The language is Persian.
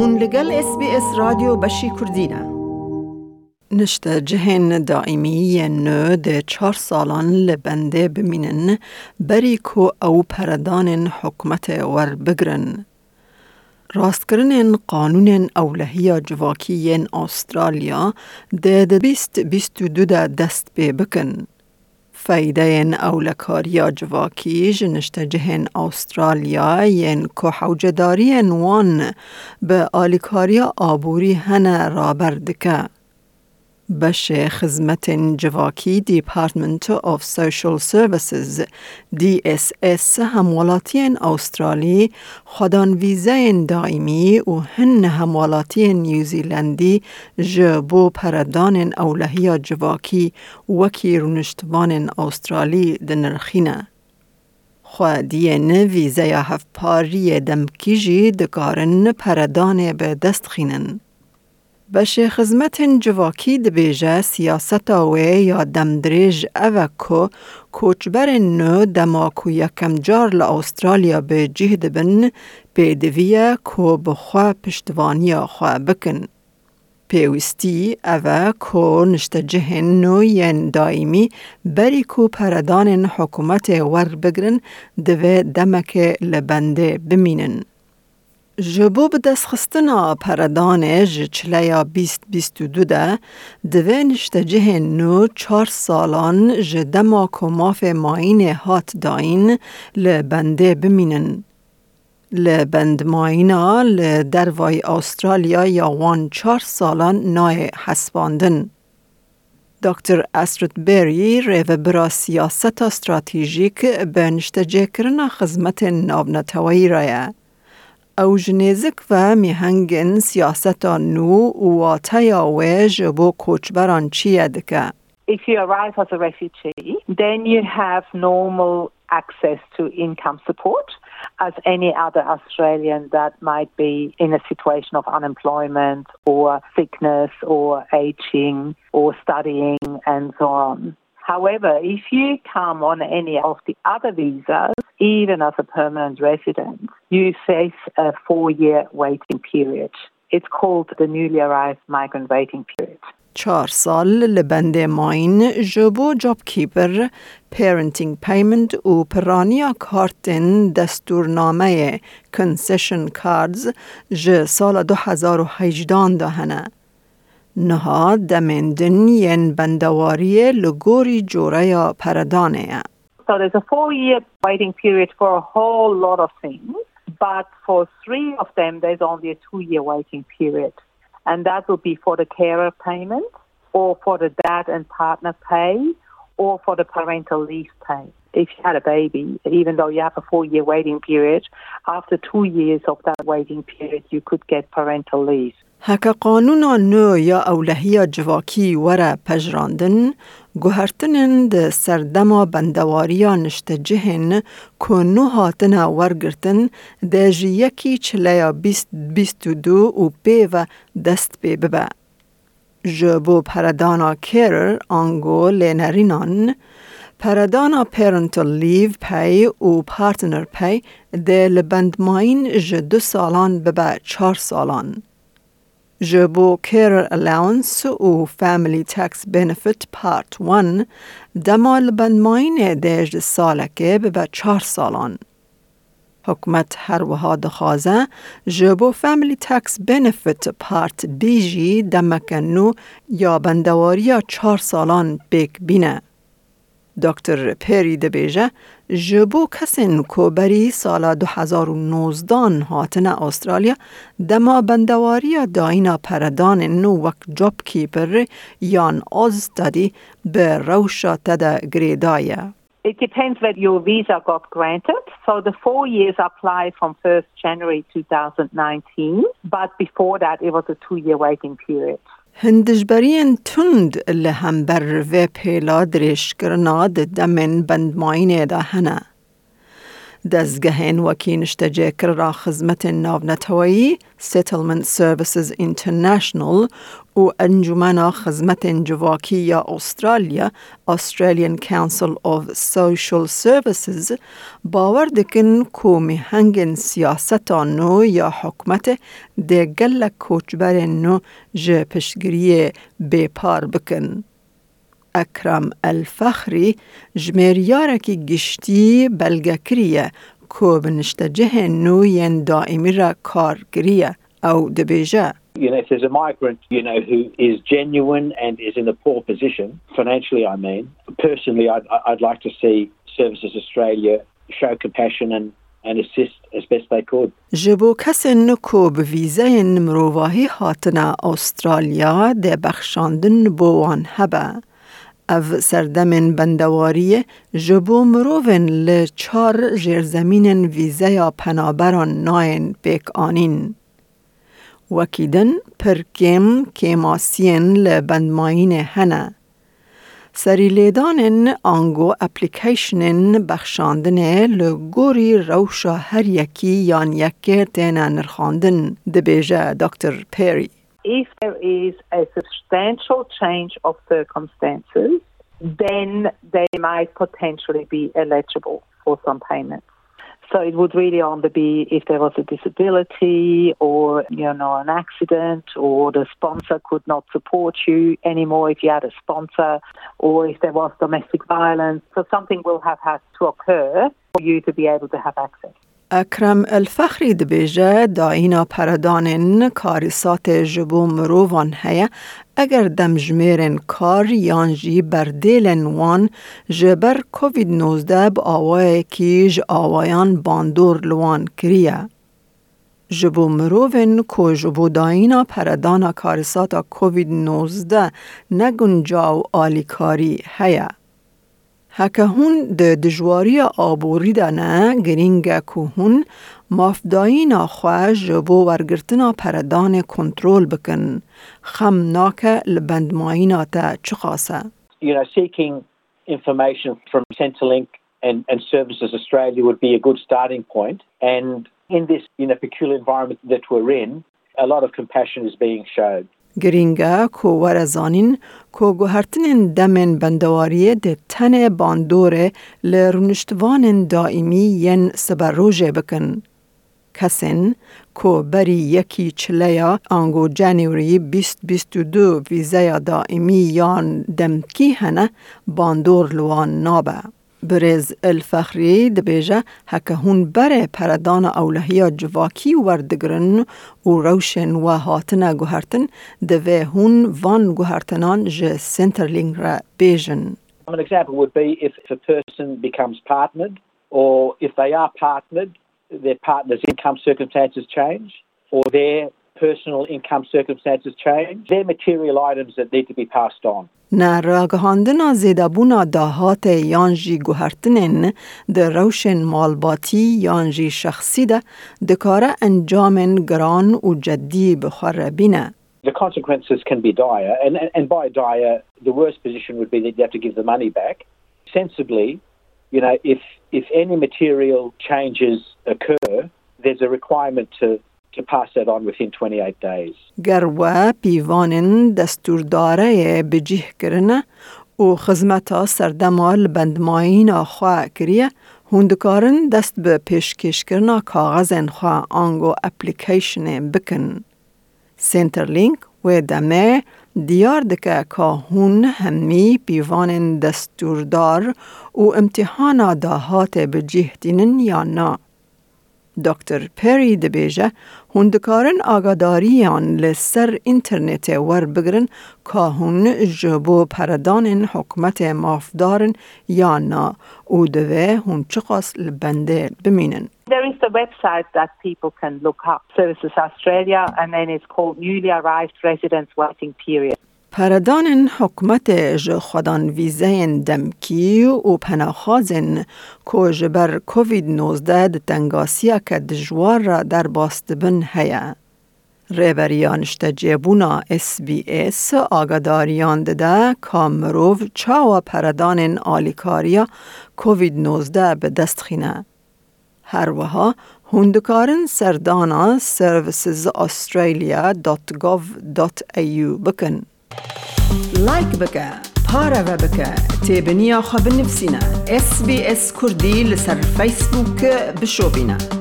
هون لگل اس بی اس رادیو بشی کردینه نشته جهن دائمی نو ده چار سالان لبنده بمینن بری کو او پردان حکمت ور بگرن. راستکردن قانون اولهی جواکی استرالیا ده ده بیست بیست دو ده دست به بکن. فایده اولکاری جواکی جنشت جهن استرالیا ین که حوجداری وان آلیکاری آبوری هنه رابردکه. بش خدمت جواکی دیپارتمنت آف سوشل سرویسز دی اس اس همولاتی استرالی خودان ویزه دائمی و هن همولاتی نیوزیلندی جبو پردان اولهی جواکی وکی رونشتوان استرالی دنرخینه. نه ویزه هفت پاری دمکیجی دکارن پردان به دست خینن. بشه خزمت جواکی دبیجه سیاست آوه یا دمدریج اوه کو کوچبر نو دماکو یکم جار به جهد بن پیدویه کو بخوا پشتوانی خواه بکن. اوه کو نشت جهن نو ین دائمی بری کو پردان حکومت ور بگرن دوه دمک لبنده بمینن. جبو به دست خستنا پردانه چلیا بیست بیست و دو ده دوه نشته جه نو چار سالان ج دما کماف ماین هات داین لبنده بمینن. لبند ماینا لدروای استرالیا یا وان چار سالان نای حسباندن. دکتر استرد بری ریو برا سیاست استراتیژیک به نشته جه کرنا خزمت نابنتوایی رایه. او جنیزک و میهنگن سیاست نو و تیاویج بو کوچبران چیه دکه؟ If you arrive as a refugee, then you have normal access to income support as any other Australian that might be in a situation of unemployment or sickness or aging or studying and so on. However, if you come on any of the other visas, even as a permanent resident, you face a four year waiting period. It's called the newly arrived migrant waiting period. چهار سال لبند ماین جبو جاب کیپر پیرنتینگ پیمنت و پرانیا کارتن دستورنامه کنسشن کاردز ج سال 2018 دهنه. نها دمندن ین بندواری لگوری جوره یا پردانه. So there's a four year waiting period for a whole lot of things, but for three of them, there's only a two year waiting period. And that will be for the carer payment, or for the dad and partner pay, or for the parental leave pay. If you had a baby, even though you have a four year waiting period, after two years of that waiting period, you could get parental leave. هکه قانون نو یا اولهی جواکی وره پجراندن گوهرتنن ده سردما بندواریا نشته جهن که نو هاتن ورگرتن ده جی یکی چلیا بیست بیست و دو و پی و دست پی ببه. جبو پردانا کرر آنگو لینرینان پردانا پیرنتال لیو پی و پارتنر پی ده لبندماین ج دو سالان ببه چار جبو کیر الاونس و فامیلی تکس بنفیت پارت 1 دمال بندماین دیج سالکه به چهار سالان. حکومت هر وها دخوازه جبو فامیلی تکس بنفیت پارت بی جی دمکنو یا بندواریا چهار سالان بیک بینه. دکتر پیری دبیجه جبو کسین کو بری سال 2019 هاتن استرالیا دما بندواری داینا پردان نو وک جاب کیپر یان آز دادی به روشا تدا گریدایه. It depends whether your visa got granted. So the four years apply from 1st January 2019, but before that it was a two-year waiting period. هندجبرین تند لهم بر و پیلا درش کرنا دمن بندماین دا هنه. دزگهین وکی نشتجه کرا خزمت ناونتوایی Settlement Services International و انجمن خزمت جواکی یا استرالیا Australian Council of Social Services باور دکن کو میهنگ سیاست نو یا حکمت ده گل کوچبر نو جه پشگری بپار بکن. اکرم الفخری جمیریارکی گشتی بلگکریه کو بنشتجه نوین دائمی را کار گریه او دبیجه You know, if there's a migrant, you know, who is genuine and is in a poor position, financially, I mean, personally, I'd, I'd like to see Services Australia show compassion and, and assist as best they could. جبو کسن کو به ویزه مروواهی هاتنا استرالیا او سردمن بندواری جبو مروون لچار جرزمین ویزه یا پنابران ناین پیک آنین. وکیدن پر کم کماسین لبندماین هنه. سری لیدانن آنگو اپلیکیشنن بخشاندن لگوری روشا هر یکی یان یکی تینا نرخاندن دبیجه دکتر پیری. If there is a substantial change of circumstances, then they might potentially be eligible for some payments. So it would really only be if there was a disability or you know an accident or the sponsor could not support you anymore if you had a sponsor or if there was domestic violence. So something will have had to occur for you to be able to have access. اکرم الفخری دبیجه داینا پردانن کاریسات جبو مرووان هیا اگر دمجمیرن کار یانجی بردیلن وان جبر کووید 19 با آوای کیج آوایان باندور لوان کریه. جبو مروون کو جبو داینا پردانا کاریسات کووید 19 نگنجاو آلیکاری هیا. هکه هون ده دجواری آبوری دانه گرینگ که هون مافداین خواه جبو ورگرتنا پردان کنترول بکن خم ناکه لبندمایینا تا چخاسه You know, seeking information from Centrelink and, and Services Australia would be a good starting point. And in this, you know, peculiar environment that we're in, a lot of compassion is being shown. گرینگا کو ورزانین کو گوهرتن دمن بندواری ده تن باندوره لرونشتوان دائمی ین سبروجه بکن. کسین کو بری یکی چلیا آنگو جانیوری 2022 ویزه دائمی یان دمکی هنه باندور لوان نابه. برز الفخری دبیجه هکه هون بره پردان اولهیا جواکی وردگرن و روشن و هاتنه گوهرتن دوه هون وان گوهرتنان جه سنترلینگ را بیجن. An example would be if a person becomes partnered, or if they are partnered, their partner's income circumstances change, or their personal income circumstances change, they're material items that need to be passed on. Na raghandina zedabuna dahate yanji guhartinen de roshen malbati yanji shakhsida de kara anjamen gran u jaddi bkharabina. The consequences can be dire, and, and by dire, the worst position would be that you have to give the money back. Sensibly, you know, if, if any material changes occur, there's a requirement to to pass that on within 28 days. گروه پیوانن دستورداره بجیه کرنه و خزمتا سردمال بندماین خواه کریه هندکارن دست به پیشکش کرنا کاغذن خواه آنگو اپلیکیشن بکن. سنترلینک و دمه دیار دکه که هون همی پیوانن دستوردار و امتحانا داهات بجیه دینن یا نه. دکتر پری دبیجه هندکارن آگاداریان لسر اینترنت ور بگرن که هون جبو پردان حکمت مافدارن یا نا او دوه هون چقاس لبنده بمینن. There is a website that people can look up, Services Australia, and then it's called Newly Arrived Residents Waiting Period. پردان حکمت خودان ویزه دمکی و پناخازن که جبر کووید 19 تنگاسی که دجوار را در باستبن هیا. ریبریان جیبونا اس بی اس آگاداریان دده کامروف چاوا پردان آلیکاریا کووید 19 به دست خینه. هروها هندکارن سردانا servicesaustralia.gov.au بکن لایک بکه پارە بکە تێبنییا خە بنفسینە SسBS کوردی لەسەر فیسبووک بشۆبینە.